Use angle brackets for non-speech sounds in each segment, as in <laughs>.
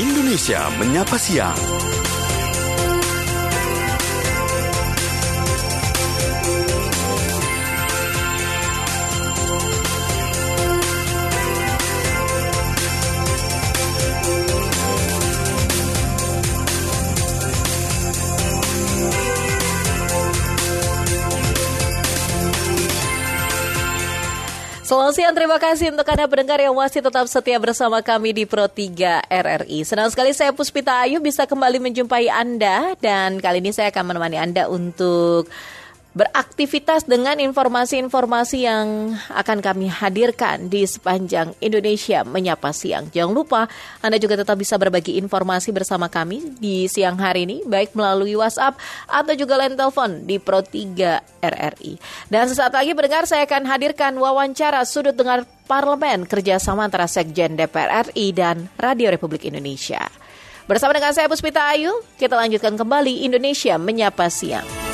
Indonesia Menyapa Siang. Selamat siang, terima kasih untuk Anda pendengar yang masih tetap setia bersama kami di Pro 3 RRI. Senang sekali saya Puspita Ayu bisa kembali menjumpai Anda dan kali ini saya akan menemani Anda untuk beraktivitas dengan informasi-informasi yang akan kami hadirkan di sepanjang Indonesia Menyapa Siang. Jangan lupa Anda juga tetap bisa berbagi informasi bersama kami di siang hari ini, baik melalui WhatsApp atau juga line telepon di Pro 3 RRI. Dan sesaat lagi pendengar saya akan hadirkan wawancara sudut dengar parlemen kerjasama antara Sekjen DPR RI dan Radio Republik Indonesia. Bersama dengan saya Puspita Ayu, kita lanjutkan kembali Indonesia Menyapa Siang.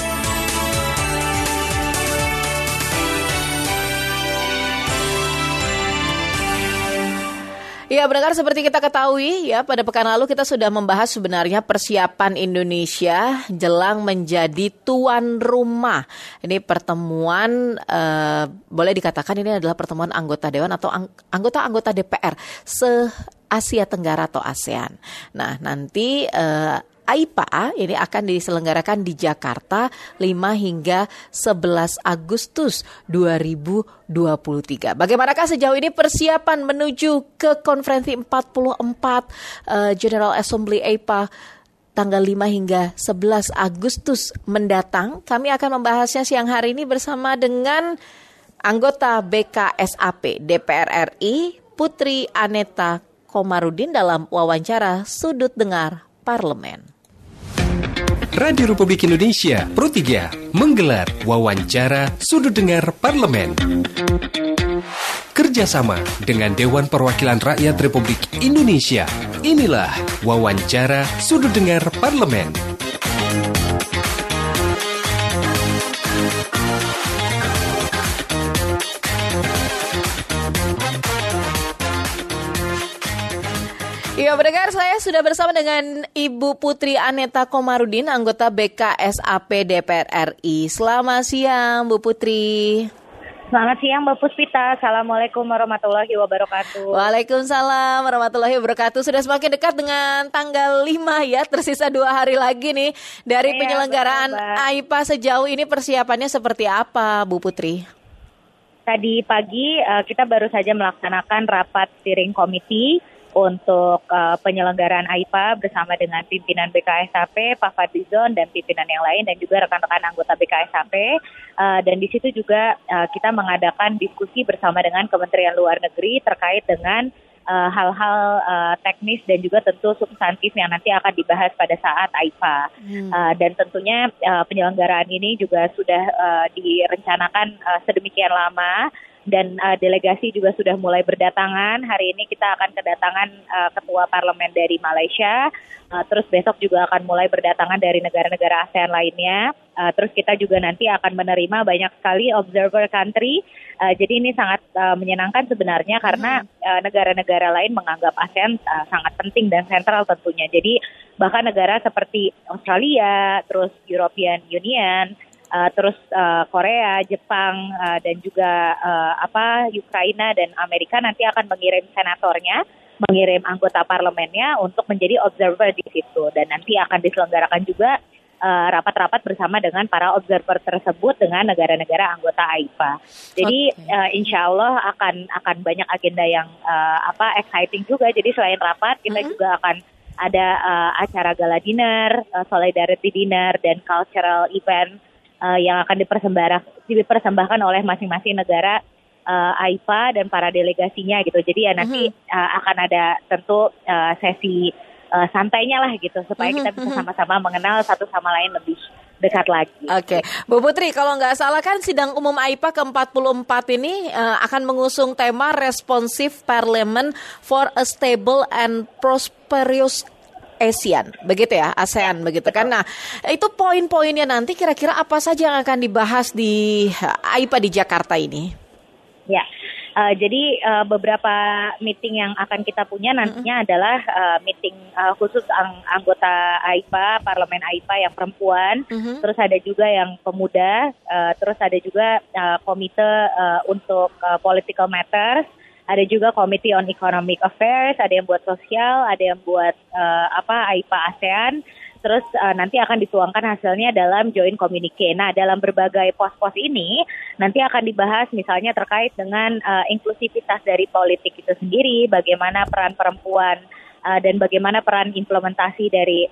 Ya, benar seperti kita ketahui ya pada pekan lalu kita sudah membahas sebenarnya persiapan Indonesia jelang menjadi tuan rumah. Ini pertemuan eh, boleh dikatakan ini adalah pertemuan anggota dewan atau anggota-anggota DPR se Asia Tenggara atau ASEAN. Nah, nanti eh, AIPA ini akan diselenggarakan di Jakarta 5 hingga 11 Agustus 2023. Bagaimanakah sejauh ini persiapan menuju ke konferensi 44 uh, General Assembly AIPA tanggal 5 hingga 11 Agustus mendatang? Kami akan membahasnya siang hari ini bersama dengan anggota BKSAP DPR RI Putri Aneta Komarudin dalam wawancara Sudut Dengar Parlemen. Radio Republik Indonesia Pro 3 menggelar wawancara sudut dengar parlemen. Kerjasama dengan Dewan Perwakilan Rakyat Republik Indonesia. Inilah wawancara sudut dengar parlemen. Ya, mendengar saya sudah bersama dengan Ibu Putri Aneta Komarudin, anggota BKSAP DPR RI. Selamat siang, Bu Putri. Selamat siang Mbak Puspita. Assalamualaikum warahmatullahi wabarakatuh. Waalaikumsalam warahmatullahi wabarakatuh. Sudah semakin dekat dengan tanggal 5 ya. Tersisa dua hari lagi nih dari ya, penyelenggaraan AIPA sejauh ini persiapannya seperti apa Bu Putri? Tadi pagi eh, kita baru saja melaksanakan rapat steering committee untuk uh, penyelenggaraan AIPA bersama dengan pimpinan BKSAP, Pak Fadlizon dan pimpinan yang lain dan juga rekan-rekan anggota BKSAP uh, dan di situ juga uh, kita mengadakan diskusi bersama dengan Kementerian Luar Negeri terkait dengan uh, hal-hal uh, teknis dan juga tentu substantif yang nanti akan dibahas pada saat AIPA hmm. uh, dan tentunya uh, penyelenggaraan ini juga sudah uh, direncanakan uh, sedemikian lama dan uh, delegasi juga sudah mulai berdatangan. Hari ini kita akan kedatangan uh, ketua parlemen dari Malaysia. Uh, terus besok juga akan mulai berdatangan dari negara-negara ASEAN lainnya. Uh, terus kita juga nanti akan menerima banyak sekali observer country. Uh, jadi ini sangat uh, menyenangkan sebenarnya karena uh, negara-negara lain menganggap ASEAN uh, sangat penting dan sentral tentunya. Jadi bahkan negara seperti Australia, terus European Union, uh, terus uh, Korea, Jepang uh, dan juga uh, apa Ukraina dan Amerika nanti akan mengirim senatornya, mengirim anggota parlemennya untuk menjadi observer di situ dan nanti akan diselenggarakan juga rapat-rapat uh, bersama dengan para observer tersebut dengan negara-negara anggota AIPA. Jadi okay. uh, insya Allah akan akan banyak agenda yang uh, apa exciting juga. Jadi selain rapat kita mm -hmm. juga akan ada uh, acara gala dinner, uh, solidarity dinner dan cultural event uh, yang akan dipersembahkan oleh masing-masing negara uh, AIPA dan para delegasinya gitu. Jadi ya nanti uh, akan ada tentu uh, sesi uh, santainya lah gitu supaya kita bisa sama-sama mengenal satu sama lain lebih dekat lagi. Oke, okay. Bu Putri, kalau nggak salah kan sidang umum AIPA ke-44 ini uh, akan mengusung tema Responsive Parliament for a Stable and Prosperous ASEAN, begitu ya, ASEAN begitu kan. Nah, itu poin-poinnya nanti kira-kira apa saja yang akan dibahas di AIPA di Jakarta ini? Ya. Uh, jadi uh, beberapa meeting yang akan kita punya nantinya mm -hmm. adalah uh, meeting uh, khusus ang anggota AIPA, parlemen AIPA yang perempuan, mm -hmm. terus ada juga yang pemuda, uh, terus ada juga uh, komite uh, untuk uh, political matters, ada juga Committee on Economic Affairs, ada yang buat sosial, ada yang buat uh, apa AIPA ASEAN. Terus uh, nanti akan dituangkan hasilnya dalam joint communique. Nah, dalam berbagai pos-pos ini nanti akan dibahas misalnya terkait dengan uh, inklusivitas dari politik itu sendiri, bagaimana peran perempuan uh, dan bagaimana peran implementasi dari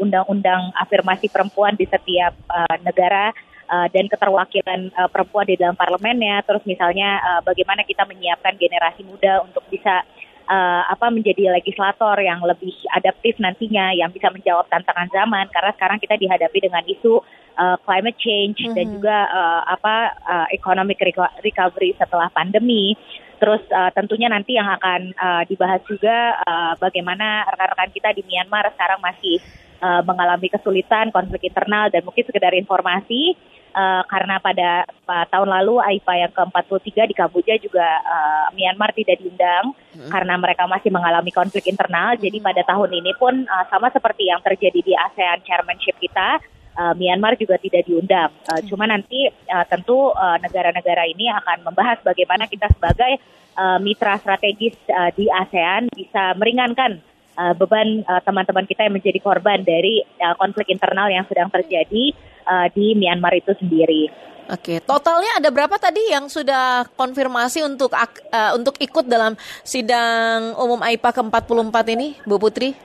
undang-undang uh, afirmasi perempuan di setiap uh, negara uh, dan keterwakilan uh, perempuan di dalam parlemennya. Terus misalnya uh, bagaimana kita menyiapkan generasi muda untuk bisa uh, apa menjadi legislator yang lebih adaptif nantinya yang bisa menjawab tantangan zaman karena sekarang kita dihadapi dengan isu uh, climate change mm -hmm. dan juga uh, apa uh, economic recovery setelah pandemi. Terus uh, tentunya nanti yang akan uh, dibahas juga uh, bagaimana rekan-rekan kita di Myanmar sekarang masih uh, mengalami kesulitan konflik internal dan mungkin sekedar informasi uh, karena pada uh, tahun lalu AIPA yang ke-43 di Kamboja juga uh, Myanmar tidak diundang hmm. karena mereka masih mengalami konflik internal. Hmm. Jadi pada tahun ini pun uh, sama seperti yang terjadi di ASEAN chairmanship kita, uh, Myanmar juga tidak diundang. Uh, hmm. Cuma nanti uh, tentu negara-negara uh, ini akan membahas bagaimana kita sebagai uh, mitra strategis uh, di ASEAN bisa meringankan uh, beban teman-teman uh, kita yang menjadi korban dari uh, konflik internal yang sedang terjadi uh, di Myanmar itu sendiri. Oke, totalnya ada berapa tadi yang sudah konfirmasi untuk uh, untuk ikut dalam sidang umum AIPA ke-44 ini, Bu Putri?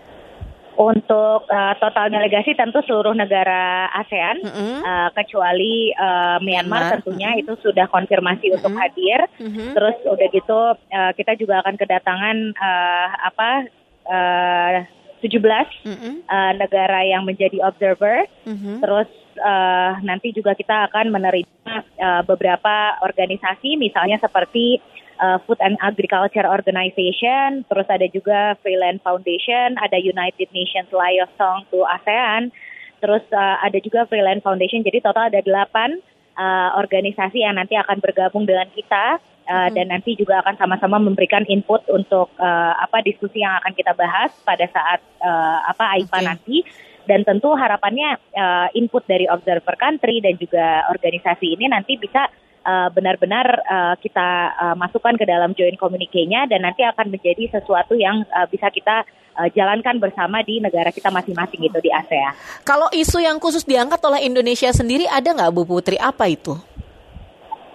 Untuk uh, total delegasi tentu seluruh negara ASEAN, mm -hmm. uh, kecuali uh, Myanmar, Myanmar tentunya mm -hmm. itu sudah konfirmasi mm -hmm. untuk hadir. Mm -hmm. Terus udah gitu uh, kita juga akan kedatangan uh, apa uh, 17 mm -hmm. uh, negara yang menjadi observer. Mm -hmm. Terus uh, nanti juga kita akan menerima uh, beberapa organisasi misalnya seperti uh, Food and Agriculture Organization, terus ada juga Freeland Foundation, ada United Nations Liaison to ASEAN, terus uh, ada juga Freeland Foundation. Jadi total ada delapan uh, organisasi yang nanti akan bergabung dengan kita uh, hmm. dan nanti juga akan sama-sama memberikan input untuk uh, apa diskusi yang akan kita bahas pada saat uh, apa AIPA okay. nanti dan tentu harapannya uh, input dari observer country dan juga organisasi ini nanti bisa uh, benar-benar uh, kita uh, masukkan ke dalam joint communique-nya dan nanti akan menjadi sesuatu yang uh, bisa kita uh, jalankan bersama di negara kita masing-masing itu di ASEAN. Kalau isu yang khusus diangkat oleh Indonesia sendiri ada nggak Bu Putri? Apa itu?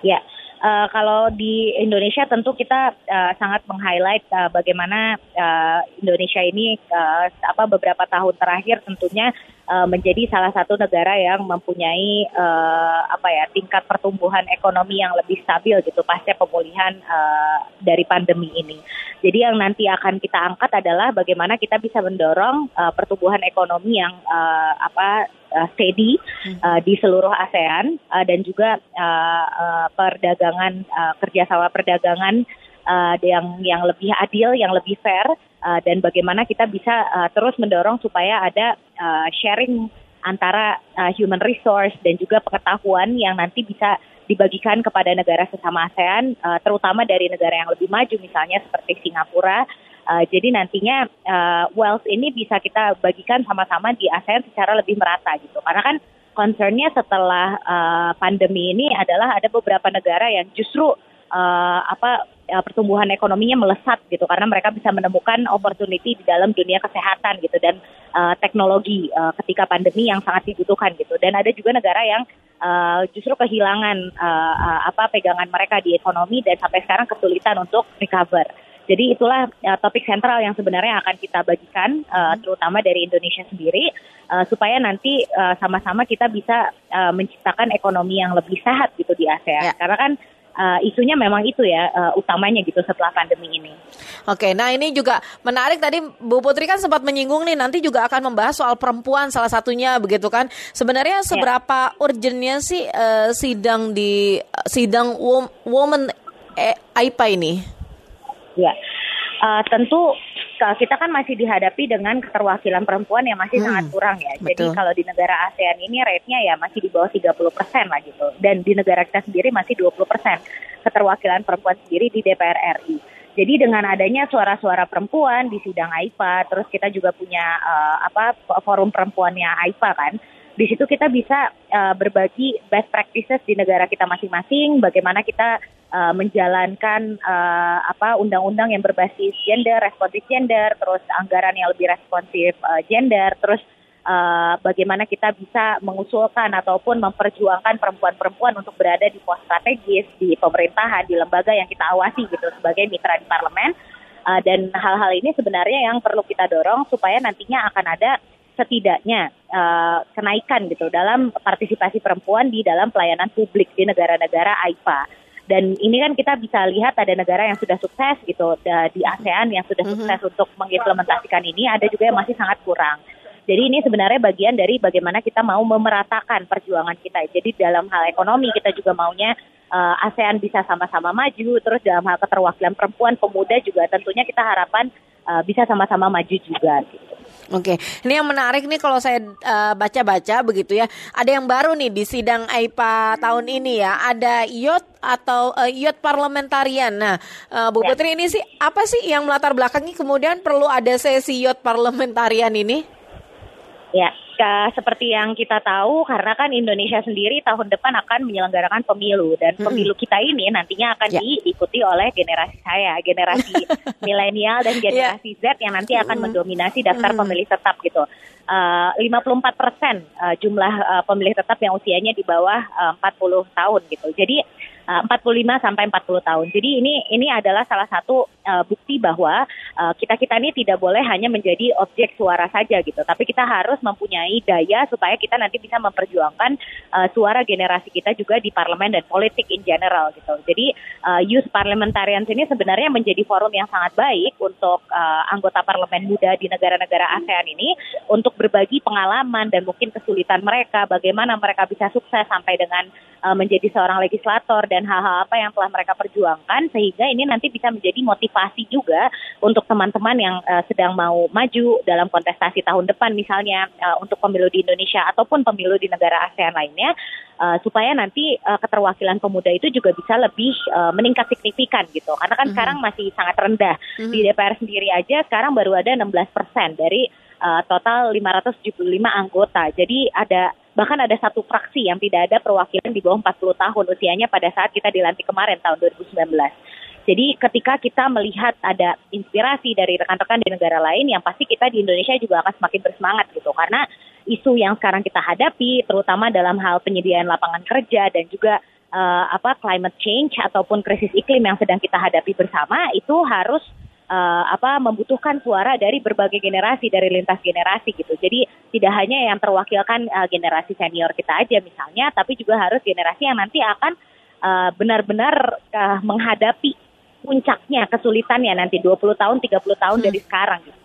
Ya, Uh, kalau di Indonesia tentu kita uh, sangat meng-highlight uh, bagaimana uh, Indonesia ini uh, apa beberapa tahun terakhir tentunya uh, menjadi salah satu negara yang mempunyai uh, apa ya tingkat pertumbuhan ekonomi yang lebih stabil gitu pasca pemulihan uh, dari pandemi ini. Jadi yang nanti akan kita angkat adalah bagaimana kita bisa mendorong uh, pertumbuhan ekonomi yang uh, apa uh, steady uh, di seluruh ASEAN uh, dan juga uh, uh, perdagangan uh, kerjasama perdagangan uh, yang yang lebih adil, yang lebih fair uh, dan bagaimana kita bisa uh, terus mendorong supaya ada uh, sharing antara uh, human resource dan juga pengetahuan yang nanti bisa dibagikan kepada negara sesama ASEAN, uh, terutama dari negara yang lebih maju, misalnya seperti Singapura, Uh, jadi nantinya uh, wealth ini bisa kita bagikan sama-sama di ASEAN secara lebih merata gitu. Karena kan concernnya setelah uh, pandemi ini adalah ada beberapa negara yang justru uh, apa uh, pertumbuhan ekonominya melesat gitu karena mereka bisa menemukan opportunity di dalam dunia kesehatan gitu dan uh, teknologi uh, ketika pandemi yang sangat dibutuhkan gitu. Dan ada juga negara yang uh, justru kehilangan uh, uh, apa pegangan mereka di ekonomi dan sampai sekarang kesulitan untuk recover. Jadi itulah uh, topik sentral yang sebenarnya akan kita bagikan, uh, terutama dari Indonesia sendiri, uh, supaya nanti sama-sama uh, kita bisa uh, menciptakan ekonomi yang lebih sehat gitu di ASEAN. Ya. Karena kan uh, isunya memang itu ya uh, utamanya gitu setelah pandemi ini. Oke, nah ini juga menarik tadi Bu Putri kan sempat menyinggung nih nanti juga akan membahas soal perempuan salah satunya begitu kan. Sebenarnya ya. seberapa ya. urgentnya sih uh, sidang di uh, sidang Women eh, AIPA ini? Ya, uh, tentu kita kan masih dihadapi dengan keterwakilan perempuan yang masih hmm, sangat kurang ya. Betul. Jadi kalau di negara ASEAN ini rate-nya ya masih di bawah 30 persen lah gitu. Dan di negara kita sendiri masih 20 persen keterwakilan perempuan sendiri di DPR RI. Jadi dengan adanya suara-suara perempuan di sidang AIPA, terus kita juga punya uh, apa forum perempuannya AIPA kan. Di situ kita bisa uh, berbagi best practices di negara kita masing-masing, bagaimana kita uh, menjalankan uh, apa undang-undang yang berbasis gender, responsif gender, terus anggaran yang lebih responsif uh, gender, terus uh, bagaimana kita bisa mengusulkan ataupun memperjuangkan perempuan-perempuan untuk berada di pos strategis di pemerintahan, di lembaga yang kita awasi gitu sebagai mitra di parlemen. Uh, dan hal-hal ini sebenarnya yang perlu kita dorong supaya nantinya akan ada setidaknya uh, kenaikan gitu dalam partisipasi perempuan di dalam pelayanan publik di negara-negara AIPA. Dan ini kan kita bisa lihat ada negara yang sudah sukses gitu di ASEAN yang sudah mhm. sukses mm -hmm. untuk mengimplementasikan ini, ada juga yang masih sangat kurang. Jadi ini sebenarnya bagian dari bagaimana kita mau memeratakan perjuangan kita. Jadi dalam hal ekonomi kita juga maunya uh, ASEAN bisa sama-sama maju, terus dalam hal keterwakilan perempuan, pemuda juga tentunya kita harapan uh, bisa sama-sama maju juga. Gitu. Oke, ini yang menarik nih kalau saya baca baca-baca begitu ya. Ada yang baru nih di sidang AIPA tahun ini ya. Ada IOT atau uh, IOT parlementarian. Nah, uh, Bu ya. Putri ini sih apa sih yang melatar belakangi kemudian perlu ada sesi IOT parlementarian ini? Ya, seperti yang kita tahu karena kan Indonesia sendiri tahun depan akan menyelenggarakan pemilu dan pemilu kita ini nantinya akan ya. diikuti oleh generasi saya, generasi <laughs> milenial dan ya. generasi Z yang nanti akan mendominasi daftar pemilih tetap gitu. Uh, 54 persen uh, jumlah uh, pemilih tetap yang usianya di bawah uh, 40 tahun gitu. Jadi 45 eh, sampai 40 tahun. Jadi ini ini adalah salah satu uh, bukti bahwa uh, kita kita ini tidak boleh hanya menjadi objek suara saja gitu, tapi kita harus mempunyai daya supaya kita nanti bisa memperjuangkan uh, suara generasi kita juga di parlemen dan politik in general gitu. Jadi uh, youth parliamentarians ini sebenarnya menjadi forum yang sangat baik untuk uh, anggota parlemen muda di negara-negara ASEAN ini untuk berbagi pengalaman dan mungkin kesulitan mereka, bagaimana mereka bisa sukses sampai dengan menjadi seorang legislator dan hal-hal apa yang telah mereka perjuangkan sehingga ini nanti bisa menjadi motivasi juga untuk teman-teman yang uh, sedang mau maju dalam kontestasi tahun depan misalnya uh, untuk pemilu di Indonesia ataupun pemilu di negara ASEAN lainnya uh, supaya nanti uh, keterwakilan pemuda itu juga bisa lebih uh, meningkat signifikan gitu karena kan mm -hmm. sekarang masih sangat rendah mm -hmm. di DPR sendiri aja sekarang baru ada 16 persen dari uh, total 575 anggota jadi ada bahkan ada satu fraksi yang tidak ada perwakilan di bawah 40 tahun usianya pada saat kita dilantik kemarin tahun 2019. Jadi ketika kita melihat ada inspirasi dari rekan-rekan di negara lain yang pasti kita di Indonesia juga akan semakin bersemangat gitu karena isu yang sekarang kita hadapi terutama dalam hal penyediaan lapangan kerja dan juga uh, apa climate change ataupun krisis iklim yang sedang kita hadapi bersama itu harus uh, apa membutuhkan suara dari berbagai generasi dari lintas generasi gitu. Jadi tidak hanya yang terwakilkan uh, generasi senior kita aja misalnya, tapi juga harus generasi yang nanti akan benar-benar menghadapi puncaknya kesulitannya nanti 20 tahun 30 tahun hmm. dari sekarang gitu.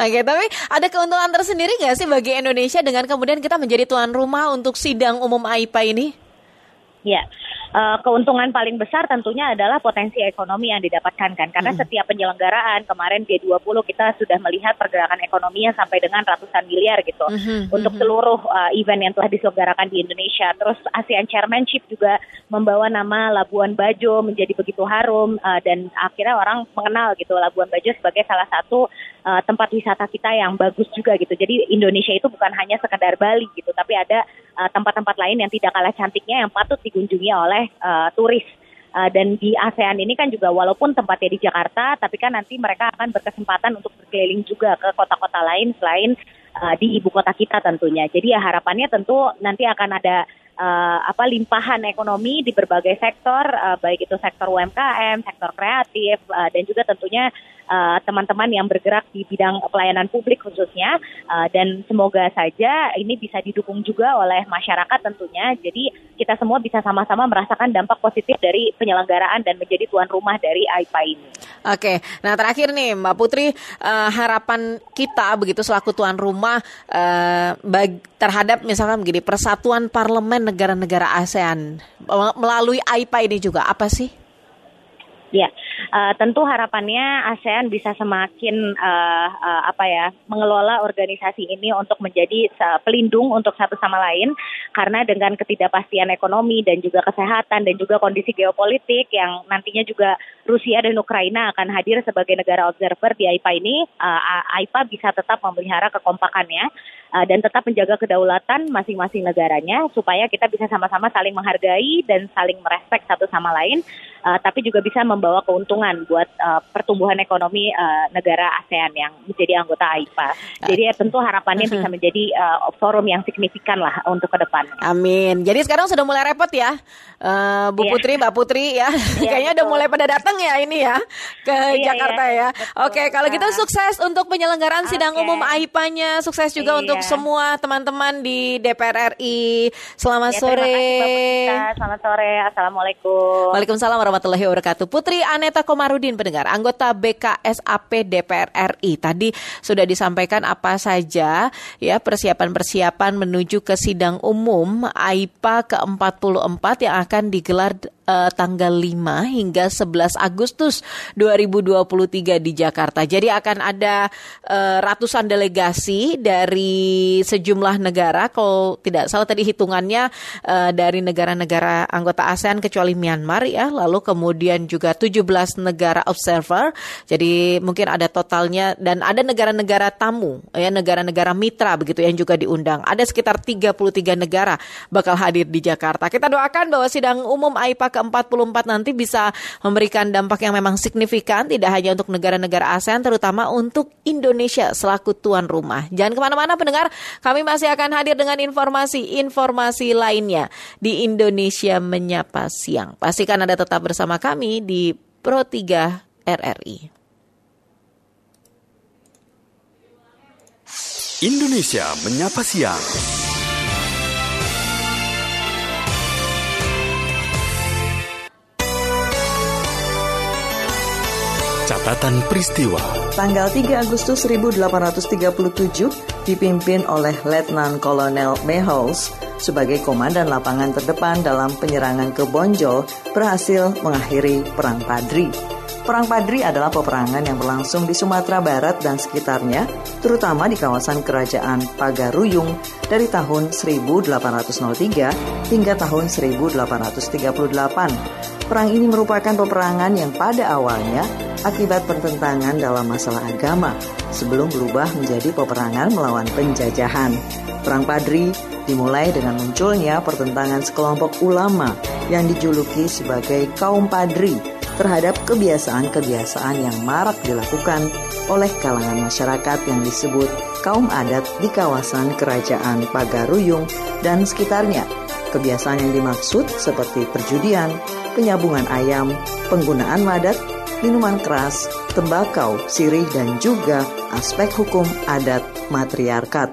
Oke, tapi ada keuntungan tersendiri nggak sih bagi Indonesia dengan kemudian kita menjadi tuan rumah untuk sidang umum AIPA ini? Ya, uh, keuntungan paling besar tentunya adalah potensi ekonomi yang didapatkan kan karena hmm. setiap penyelenggaraan kemarin G20 kita sudah melihat pergerakan ekonominya sampai dengan ratusan miliar gitu hmm. untuk hmm. seluruh uh, event yang telah diselenggarakan di Indonesia terus ASEAN Chairmanship juga membawa nama Labuan Bajo menjadi begitu harum uh, dan akhirnya orang mengenal gitu Labuan Bajo sebagai salah satu uh, tempat wisata kita yang bagus juga gitu jadi Indonesia itu bukan hanya sekedar Bali gitu tapi ada tempat-tempat uh, lain yang tidak kalah cantiknya yang patut dikunjungi oleh oleh uh, turis. Uh, dan di ASEAN ini kan juga walaupun tempatnya di Jakarta, tapi kan nanti mereka akan berkesempatan untuk berkeliling juga ke kota-kota lain selain uh, di ibu kota kita tentunya. Jadi ya harapannya tentu nanti akan ada uh, apa limpahan ekonomi di berbagai sektor, uh, baik itu sektor UMKM, sektor kreatif, uh, dan juga tentunya teman teman-teman yang bergerak di bidang pelayanan publik khususnya uh, dan semoga saja ini bisa didukung juga oleh masyarakat tentunya jadi kita semua bisa sama-sama merasakan dampak positif dari penyelenggaraan dan menjadi tuan rumah dari AIPA ini. Oke, nah terakhir nih Mbak Putri uh, harapan kita begitu selaku tuan rumah uh, terhadap misalkan begini persatuan parlemen negara-negara ASEAN melalui AIPA ini juga apa sih? Ya, Uh, tentu harapannya ASEAN bisa semakin uh, uh, apa ya mengelola organisasi ini untuk menjadi pelindung untuk satu sama lain. Karena dengan ketidakpastian ekonomi dan juga kesehatan dan juga kondisi geopolitik yang nantinya juga Rusia dan Ukraina akan hadir sebagai negara observer di AIPA ini, uh, AIPA bisa tetap memelihara kekompakannya uh, dan tetap menjaga kedaulatan masing-masing negaranya supaya kita bisa sama-sama saling menghargai dan saling merespek satu sama lain uh, tapi juga bisa membawa keuntungan buat uh, pertumbuhan ekonomi uh, negara ASEAN yang menjadi anggota AIPA. Jadi ya tentu harapannya bisa menjadi uh, forum yang signifikan lah untuk ke depan. Amin. Jadi sekarang sudah mulai repot ya, uh, Bu yeah. Putri, Mbak Putri ya. Yeah, <laughs> Kayaknya betul. udah mulai pada datang ya ini ya ke yeah, Jakarta yeah, ya. Oke, okay, kalau gitu sukses untuk penyelenggaraan okay. sidang umum AIPA-nya, sukses juga yeah. untuk semua teman-teman di DPR RI. Selamat yeah, sore. Terima kasih, Selamat sore. Assalamualaikum. Waalaikumsalam warahmatullahi wabarakatuh. Putri Aneta Komarudin pendengar, anggota BKSAP DPR RI. Tadi sudah disampaikan apa saja ya persiapan-persiapan menuju ke sidang umum AIPA ke-44 yang akan digelar uh, tanggal 5 hingga 11 Agustus 2023 di Jakarta. Jadi akan ada uh, ratusan delegasi dari sejumlah negara kalau tidak salah tadi hitungannya uh, dari negara-negara anggota ASEAN kecuali Myanmar ya, lalu kemudian juga 17 negara observer. Jadi mungkin ada totalnya dan ada negara-negara tamu ya negara-negara mitra begitu yang juga diundang. Ada sekitar 33 negara bakal hadir di Jakarta. Kita doakan bahwa sidang umum AIPA ke-44 nanti bisa memberikan dampak yang memang signifikan tidak hanya untuk negara-negara ASEAN terutama untuk Indonesia selaku tuan rumah. Jangan ke mana-mana pendengar, kami masih akan hadir dengan informasi-informasi lainnya di Indonesia Menyapa Siang. Pastikan Anda tetap bersama kami di Pro 3 RRI. Indonesia Menyapa Siang. Catatan peristiwa Tanggal 3 Agustus 1837 dipimpin oleh Letnan Kolonel Mehols sebagai komandan lapangan terdepan dalam penyerangan ke Bonjol berhasil mengakhiri Perang Padri. Perang Padri adalah peperangan yang berlangsung di Sumatera Barat dan sekitarnya, terutama di kawasan kerajaan Pagaruyung dari tahun 1803 hingga tahun 1838. Perang ini merupakan peperangan yang pada awalnya akibat pertentangan dalam masalah agama sebelum berubah menjadi peperangan melawan penjajahan. Perang Padri dimulai dengan munculnya pertentangan sekelompok ulama yang dijuluki sebagai kaum Padri terhadap kebiasaan-kebiasaan yang marak dilakukan oleh kalangan masyarakat yang disebut kaum adat di kawasan kerajaan Pagaruyung dan sekitarnya. Kebiasaan yang dimaksud seperti perjudian, penyabungan ayam, penggunaan madat, minuman keras, tembakau, sirih, dan juga aspek hukum adat matriarkat.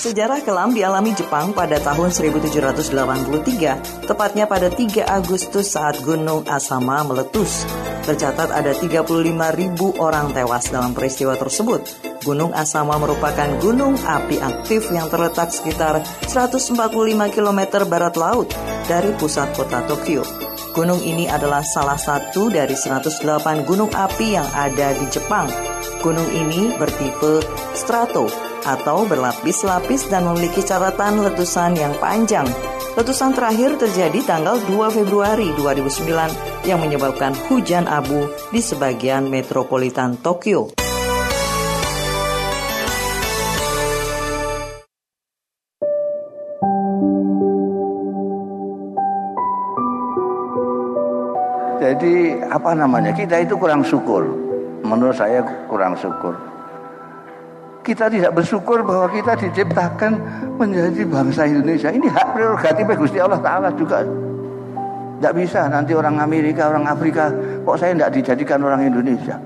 Sejarah kelam dialami Jepang pada tahun 1783, tepatnya pada 3 Agustus saat Gunung Asama meletus. Tercatat ada 35 ribu orang tewas dalam peristiwa tersebut. Gunung Asama merupakan gunung api aktif yang terletak sekitar 145 km barat laut dari pusat kota Tokyo. Gunung ini adalah salah satu dari 108 gunung api yang ada di Jepang. Gunung ini bertipe strato atau berlapis-lapis dan memiliki catatan letusan yang panjang. Letusan terakhir terjadi tanggal 2 Februari 2009 yang menyebabkan hujan abu di sebagian metropolitan Tokyo. Jadi apa namanya kita itu kurang syukur. Menurut saya kurang syukur kita tidak bersyukur bahwa kita diciptakan menjadi bangsa Indonesia. Ini hak prerogatif Gusti Allah Ta'ala juga. Tidak bisa nanti orang Amerika, orang Afrika, kok saya tidak dijadikan orang Indonesia.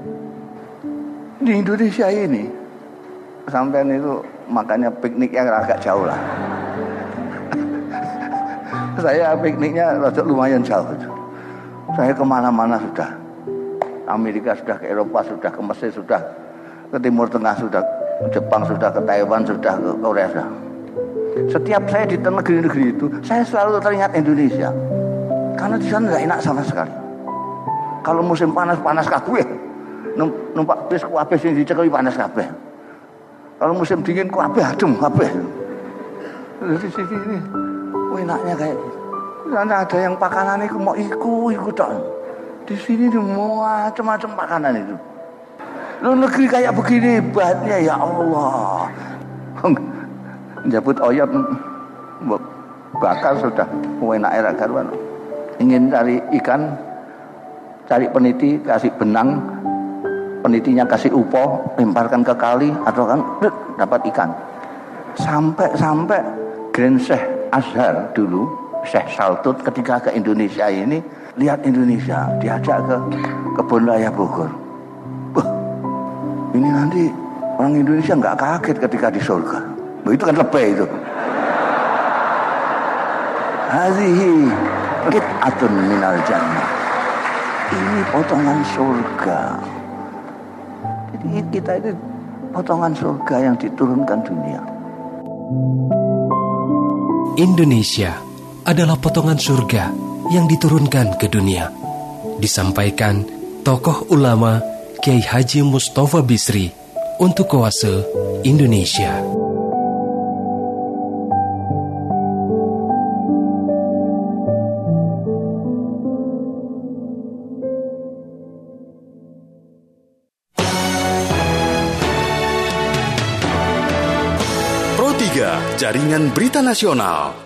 Di Indonesia ini, sampai itu makanya piknik yang agak jauh lah. <laughs> saya pikniknya lumayan jauh. Saya ke mana-mana sudah. Amerika sudah ke Eropa, sudah ke Mesir, sudah ke Timur Tengah, sudah Jepang sudah ke Taiwan sudah ke Korea sudah. Setiap saya di negeri-negeri itu, saya selalu teringat Indonesia. Karena di sana tidak enak sama sekali. Kalau musim panas panas kabeh. Numpak bis kabeh sing dicekeli panas kabeh. Kalau musim dingin kabeh adem kabeh. Di sini ini enaknya kayak gitu. Karena ada yang pakanan itu mau iku iku tok. Di sini mau macam-macam makanan itu. Lu negeri kayak begini hebatnya ya Allah. <laughs> Jabut oyot bakar sudah enak era karuan. Ingin cari ikan, cari peniti, kasih benang, penitinya kasih upo, lemparkan ke kali atau kan dapat ikan. Sampai-sampai Grand Syekh Azhar dulu, Syekh Saltut ketika ke Indonesia ini lihat Indonesia, diajak ke kebun raya Bogor. Wah, ini nanti orang Indonesia nggak kaget ketika di surga. Begitu kan lebih itu. Hazihi atun minal jannah. Ini potongan surga. Jadi kita ini potongan surga yang diturunkan dunia. Indonesia adalah potongan surga yang diturunkan ke dunia. Disampaikan tokoh ulama Kiai Haji Mustafa Bisri untuk Koase Indonesia. Pro 3 Jaringan Berita Nasional.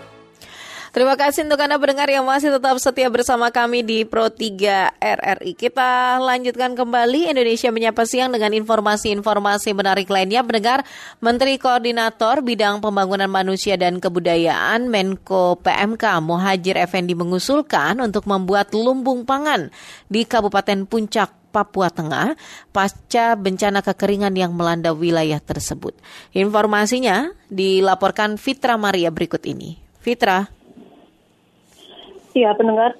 Terima kasih untuk Anda pendengar yang masih tetap setia bersama kami di Pro 3 RRI. Kita lanjutkan kembali Indonesia Menyapa Siang dengan informasi-informasi menarik lainnya. Pendengar, Menteri Koordinator Bidang Pembangunan Manusia dan Kebudayaan Menko PMK Muhajir Effendi mengusulkan untuk membuat lumbung pangan di Kabupaten Puncak Papua Tengah pasca bencana kekeringan yang melanda wilayah tersebut. Informasinya dilaporkan Fitra Maria berikut ini. Fitra. Ya, pendengar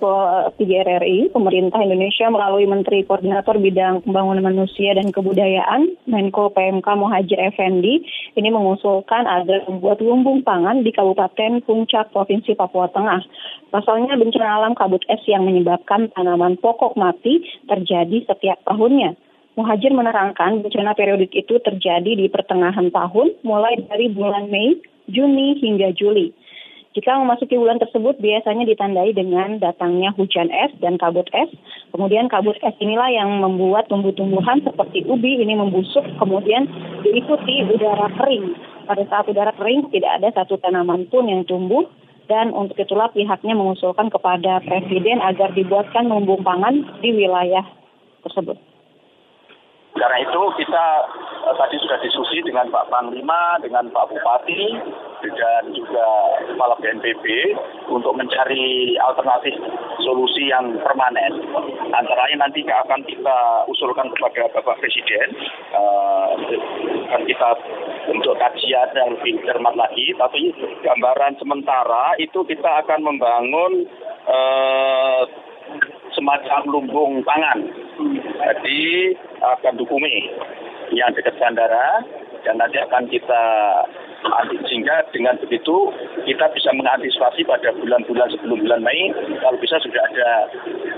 PGRRI, pemerintah Indonesia melalui Menteri Koordinator Bidang Pembangunan Manusia dan Kebudayaan, Menko PMK Muhajir Effendi, ini mengusulkan agar membuat lumbung pangan di Kabupaten Puncak, Provinsi Papua Tengah. Pasalnya bencana alam kabut es yang menyebabkan tanaman pokok mati terjadi setiap tahunnya. Muhajir menerangkan bencana periodik itu terjadi di pertengahan tahun, mulai dari bulan Mei, Juni, hingga Juli. Jika memasuki bulan tersebut biasanya ditandai dengan datangnya hujan es dan kabut es. Kemudian kabut es inilah yang membuat tumbuh-tumbuhan seperti ubi ini membusuk, kemudian diikuti udara kering. Pada saat udara kering tidak ada satu tanaman pun yang tumbuh dan untuk itulah pihaknya mengusulkan kepada Presiden agar dibuatkan lumbung pangan di wilayah tersebut. Karena itu kita uh, tadi sudah diskusi dengan Pak Panglima, dengan Pak Bupati, dan juga Kepala BNPB untuk mencari alternatif solusi yang permanen. Antara lain nanti akan kita usulkan kepada Bapak Presiden, uh, akan kita untuk kajian yang lebih cermat lagi, tapi gambaran sementara itu kita akan membangun uh, semacam lumbung pangan. Jadi akan dukumi yang dekat bandara dan nanti akan kita sehingga dengan begitu kita bisa mengantisipasi pada bulan-bulan sebelum bulan Mei kalau bisa sudah ada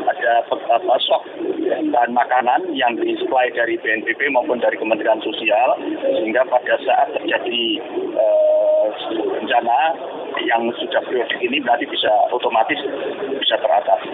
ada apa stok bahan makanan yang disuplai dari BNPB maupun dari Kementerian Sosial sehingga pada saat terjadi uh, bencana yang sudah periodik ini berarti bisa otomatis bisa teratasi.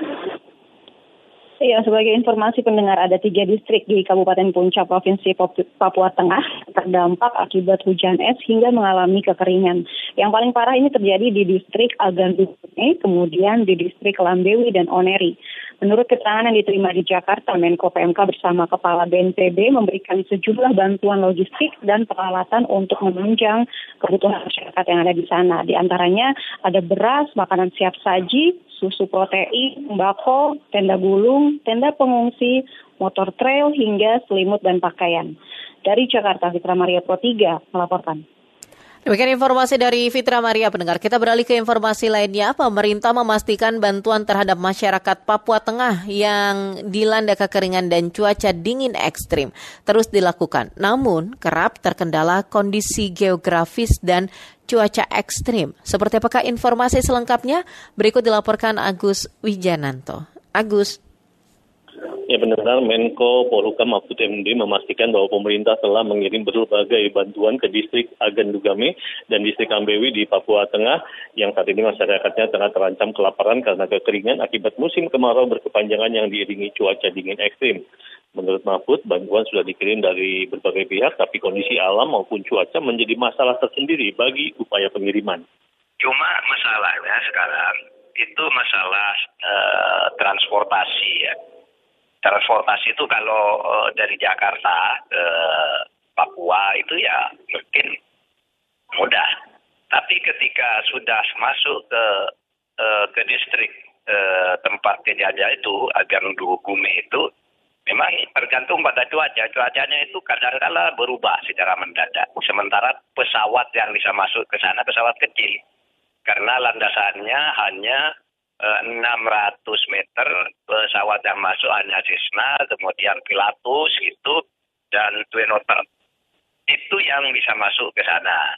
Ya, sebagai informasi pendengar ada tiga distrik di Kabupaten Puncak Provinsi Papua Tengah terdampak akibat hujan es hingga mengalami kekeringan. Yang paling parah ini terjadi di distrik Agandune, kemudian di distrik Lambewi dan Oneri. Menurut keterangan yang diterima di Jakarta, Menko PMK bersama Kepala BNPB memberikan sejumlah bantuan logistik dan peralatan untuk menunjang kebutuhan masyarakat yang ada di sana. Di antaranya ada beras, makanan siap saji, susu protein, sembako, tenda gulung, tenda pengungsi, motor trail, hingga selimut dan pakaian. Dari Jakarta, Fitra Maria Pro 3 melaporkan. Demikian informasi dari Fitra Maria pendengar. Kita beralih ke informasi lainnya. Pemerintah memastikan bantuan terhadap masyarakat Papua Tengah yang dilanda kekeringan dan cuaca dingin ekstrim terus dilakukan. Namun kerap terkendala kondisi geografis dan cuaca ekstrim. Seperti apakah informasi selengkapnya? Berikut dilaporkan Agus Wijananto. Agus. Ya benar, Menko Polhukam Mahfud MD memastikan bahwa pemerintah telah mengirim berbagai bantuan ke distrik Agan Dugame dan distrik Ambewi di Papua Tengah yang saat ini masyarakatnya tengah terancam kelaparan karena kekeringan akibat musim kemarau berkepanjangan yang diiringi cuaca dingin ekstrim. Menurut Mahfud, bantuan sudah dikirim dari berbagai pihak, tapi kondisi alam maupun cuaca menjadi masalah tersendiri bagi upaya pengiriman. Cuma masalahnya sekarang itu masalah uh, transportasi ya transportasi itu kalau uh, dari Jakarta ke Papua itu ya mungkin mudah. Tapi ketika sudah masuk ke uh, ke distrik uh, tempat kejadian itu agar Gume itu memang tergantung pada cuaca. Cuacanya itu kadang-kala berubah secara mendadak. Sementara pesawat yang bisa masuk ke sana pesawat kecil. Karena landasannya hanya 600 eh, meter pesawat yang masuk hanya Cessna, kemudian Pilatus itu dan Twin Otter. Itu yang bisa masuk ke sana.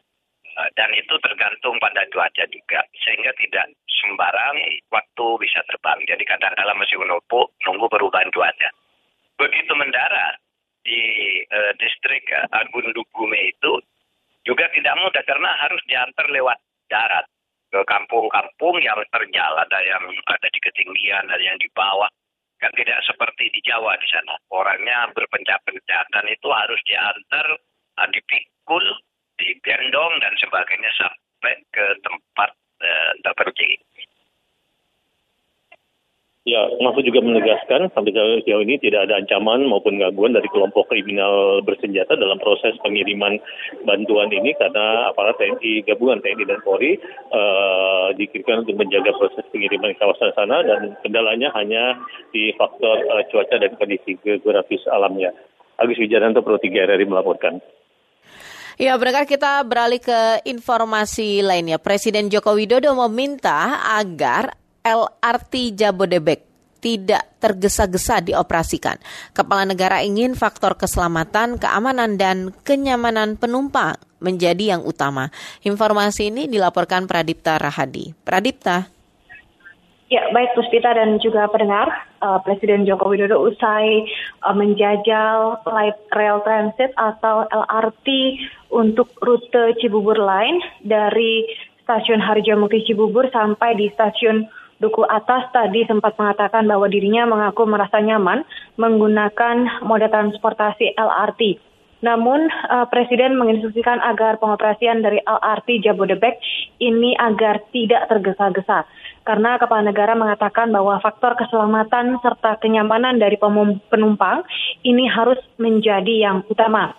Eh, dan itu tergantung pada cuaca juga. Sehingga tidak sembarang waktu bisa terbang. Jadi kadang-kadang masih menunggu, nunggu perubahan cuaca. Begitu mendarat di uh, distrik Agun Dugume itu juga tidak mudah karena harus diantar lewat darat ke kampung-kampung yang terjal ada yang ada di ketinggian ada yang di bawah. Kan tidak seperti di Jawa di sana. Orangnya berpencak-pencak dan itu harus diantar ah, dipikul digendong dan sebagainya sampai ke tempat eh, terpergi Ya, Mahfud juga menegaskan sampai sejauh ini tidak ada ancaman maupun gangguan dari kelompok kriminal bersenjata dalam proses pengiriman bantuan ini karena aparat TNI gabungan TNI dan Polri uh, dikirimkan untuk menjaga proses pengiriman kawasan sana dan kendalanya hanya di faktor uh, cuaca dan kondisi geografis alamnya. Agus Wijananto Pro 3 RRI melaporkan. Ya, berangkat kita beralih ke informasi lainnya. Presiden Joko Widodo meminta agar LRT Jabodebek tidak tergesa-gesa dioperasikan. Kepala negara ingin faktor keselamatan, keamanan, dan kenyamanan penumpang menjadi yang utama. Informasi ini dilaporkan Pradipta Rahadi. Pradipta. Ya, baik Puspita dan juga pendengar, uh, Presiden Joko Widodo usai uh, menjajal light rail transit atau LRT untuk rute Cibubur Line dari stasiun Harjamukti Cibubur sampai di stasiun Duku Atas tadi sempat mengatakan bahwa dirinya mengaku merasa nyaman menggunakan moda transportasi LRT. Namun uh, Presiden menginstruksikan agar pengoperasian dari LRT Jabodebek ini agar tidak tergesa-gesa. Karena Kepala Negara mengatakan bahwa faktor keselamatan serta kenyamanan dari penumpang ini harus menjadi yang utama.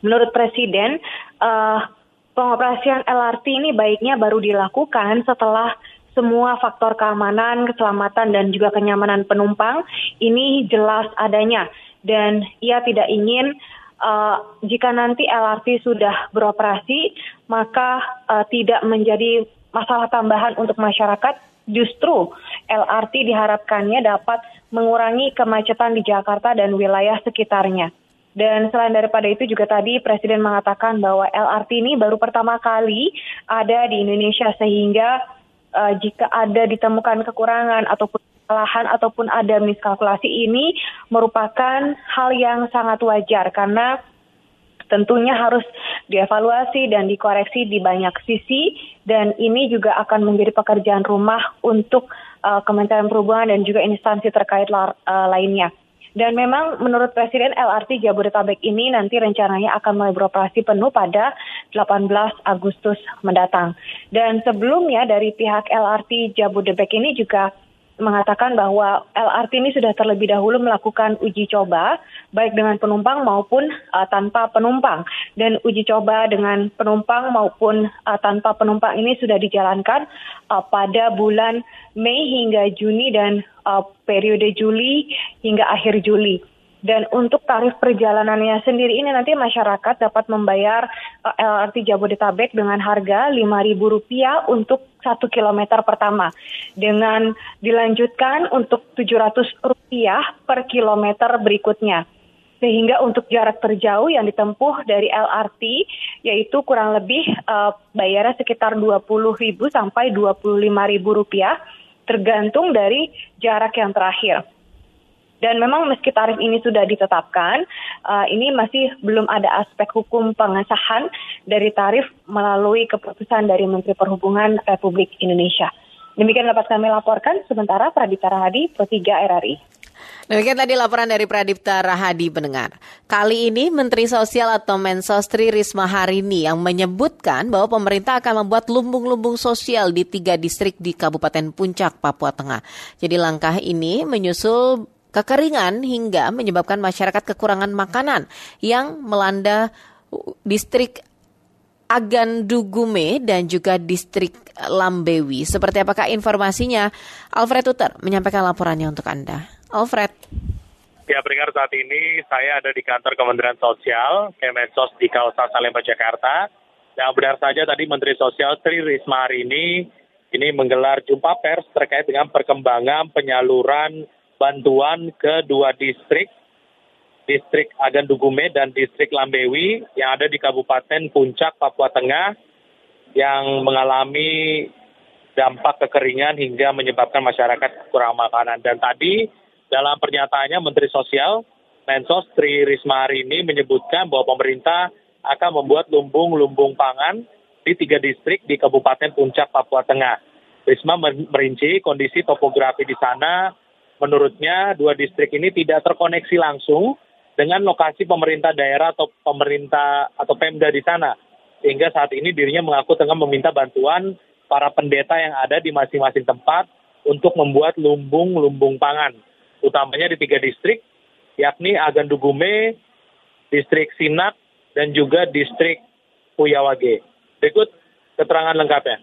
Menurut Presiden, uh, pengoperasian LRT ini baiknya baru dilakukan setelah semua faktor keamanan, keselamatan, dan juga kenyamanan penumpang ini jelas adanya. Dan ia tidak ingin uh, jika nanti LRT sudah beroperasi, maka uh, tidak menjadi masalah tambahan untuk masyarakat. Justru LRT diharapkannya dapat mengurangi kemacetan di Jakarta dan wilayah sekitarnya. Dan selain daripada itu juga tadi Presiden mengatakan bahwa LRT ini baru pertama kali ada di Indonesia sehingga uh, jika ada ditemukan kekurangan ataupun kesalahan ataupun ada miskalkulasi ini merupakan hal yang sangat wajar karena tentunya harus dievaluasi dan dikoreksi di banyak sisi dan ini juga akan menjadi pekerjaan rumah untuk uh, Kementerian Perhubungan dan juga instansi terkait uh, lainnya. Dan memang menurut Presiden LRT Jabodetabek ini nanti rencananya akan mulai beroperasi penuh pada 18 Agustus mendatang. Dan sebelumnya dari pihak LRT Jabodebek ini juga mengatakan bahwa LRT ini sudah terlebih dahulu melakukan uji coba baik dengan penumpang maupun uh, tanpa penumpang dan uji coba dengan penumpang maupun uh, tanpa penumpang ini sudah dijalankan uh, pada bulan Mei hingga Juni dan uh, periode Juli hingga akhir Juli. Dan untuk tarif perjalanannya sendiri ini nanti masyarakat dapat membayar uh, LRT Jabodetabek dengan harga Rp5.000 untuk satu kilometer pertama. Dengan dilanjutkan untuk Rp700 per kilometer berikutnya. Sehingga untuk jarak terjauh yang ditempuh dari LRT yaitu kurang lebih uh, bayarnya sekitar Rp20.000 sampai Rp25.000 tergantung dari jarak yang terakhir. Dan memang meski tarif ini sudah ditetapkan, uh, ini masih belum ada aspek hukum pengesahan dari tarif melalui keputusan dari Menteri Perhubungan Republik Indonesia. Demikian dapat kami laporkan. Sementara Pradipta Rahadi, Pro 3 RRI. Demikian tadi laporan dari Pradipta Rahadi pendengar. Kali ini Menteri Sosial atau Mensos Tri Risma Harini yang menyebutkan bahwa pemerintah akan membuat lumbung-lumbung sosial di tiga distrik di Kabupaten Puncak, Papua Tengah. Jadi langkah ini menyusul kekeringan hingga menyebabkan masyarakat kekurangan makanan yang melanda distrik Agan Dugume dan juga distrik Lambewi. Seperti apakah informasinya? Alfred Tuter menyampaikan laporannya untuk Anda. Alfred. Ya, pendengar saat ini saya ada di kantor Kementerian Sosial, Kemensos di kawasan Salemba, Jakarta. Yang benar saja tadi Menteri Sosial Tri Risma hari ini ini menggelar jumpa pers terkait dengan perkembangan penyaluran bantuan ke dua distrik, distrik Agan Dugume dan distrik Lambewi yang ada di Kabupaten Puncak, Papua Tengah yang mengalami dampak kekeringan hingga menyebabkan masyarakat kurang makanan. Dan tadi dalam pernyataannya Menteri Sosial Mensos Tri Risma hari ini menyebutkan bahwa pemerintah akan membuat lumbung-lumbung pangan di tiga distrik di Kabupaten Puncak, Papua Tengah. Risma merinci kondisi topografi di sana menurutnya dua distrik ini tidak terkoneksi langsung dengan lokasi pemerintah daerah atau pemerintah atau Pemda di sana. Sehingga saat ini dirinya mengaku tengah meminta bantuan para pendeta yang ada di masing-masing tempat untuk membuat lumbung-lumbung pangan. Utamanya di tiga distrik, yakni Agandugume, distrik Sinak, dan juga distrik Puyawage. Berikut keterangan lengkapnya.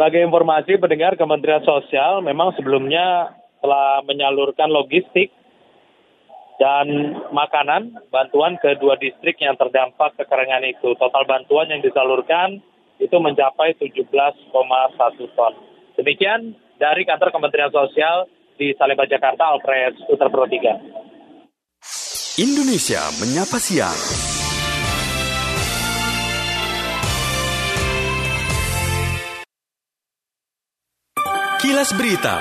Sebagai informasi pendengar Kementerian Sosial memang sebelumnya telah menyalurkan logistik dan makanan bantuan ke dua distrik yang terdampak kekeringan itu. Total bantuan yang disalurkan itu mencapai 17,1 ton. Demikian dari kantor Kementerian Sosial di Salemba, Jakarta, Alfred Putra Pro 3. Indonesia menyapa siang. Kilas Berita.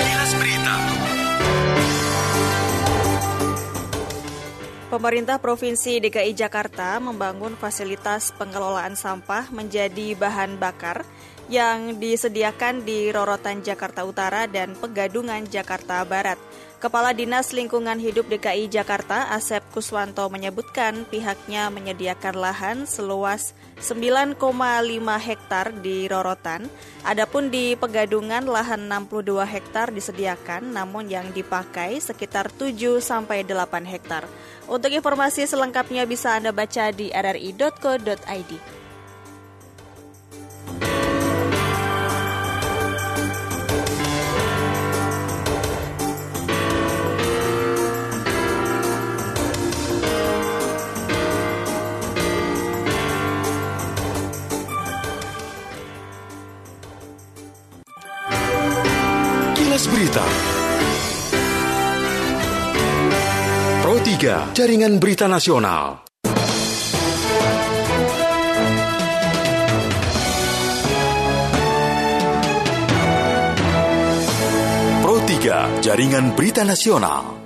Kilas Berita. Pemerintah Provinsi DKI Jakarta membangun fasilitas pengelolaan sampah menjadi bahan bakar yang disediakan di Rorotan Jakarta Utara dan Pegadungan Jakarta Barat. Kepala Dinas Lingkungan Hidup DKI Jakarta, Asep Kuswanto menyebutkan pihaknya menyediakan lahan seluas 9,5 hektar di Rorotan. Adapun di Pegadungan lahan 62 hektar disediakan namun yang dipakai sekitar 7 sampai 8 hektar. Untuk informasi selengkapnya bisa Anda baca di rri.co.id. 3, Jaringan Berita Nasional. Pro 3, Jaringan Berita Nasional.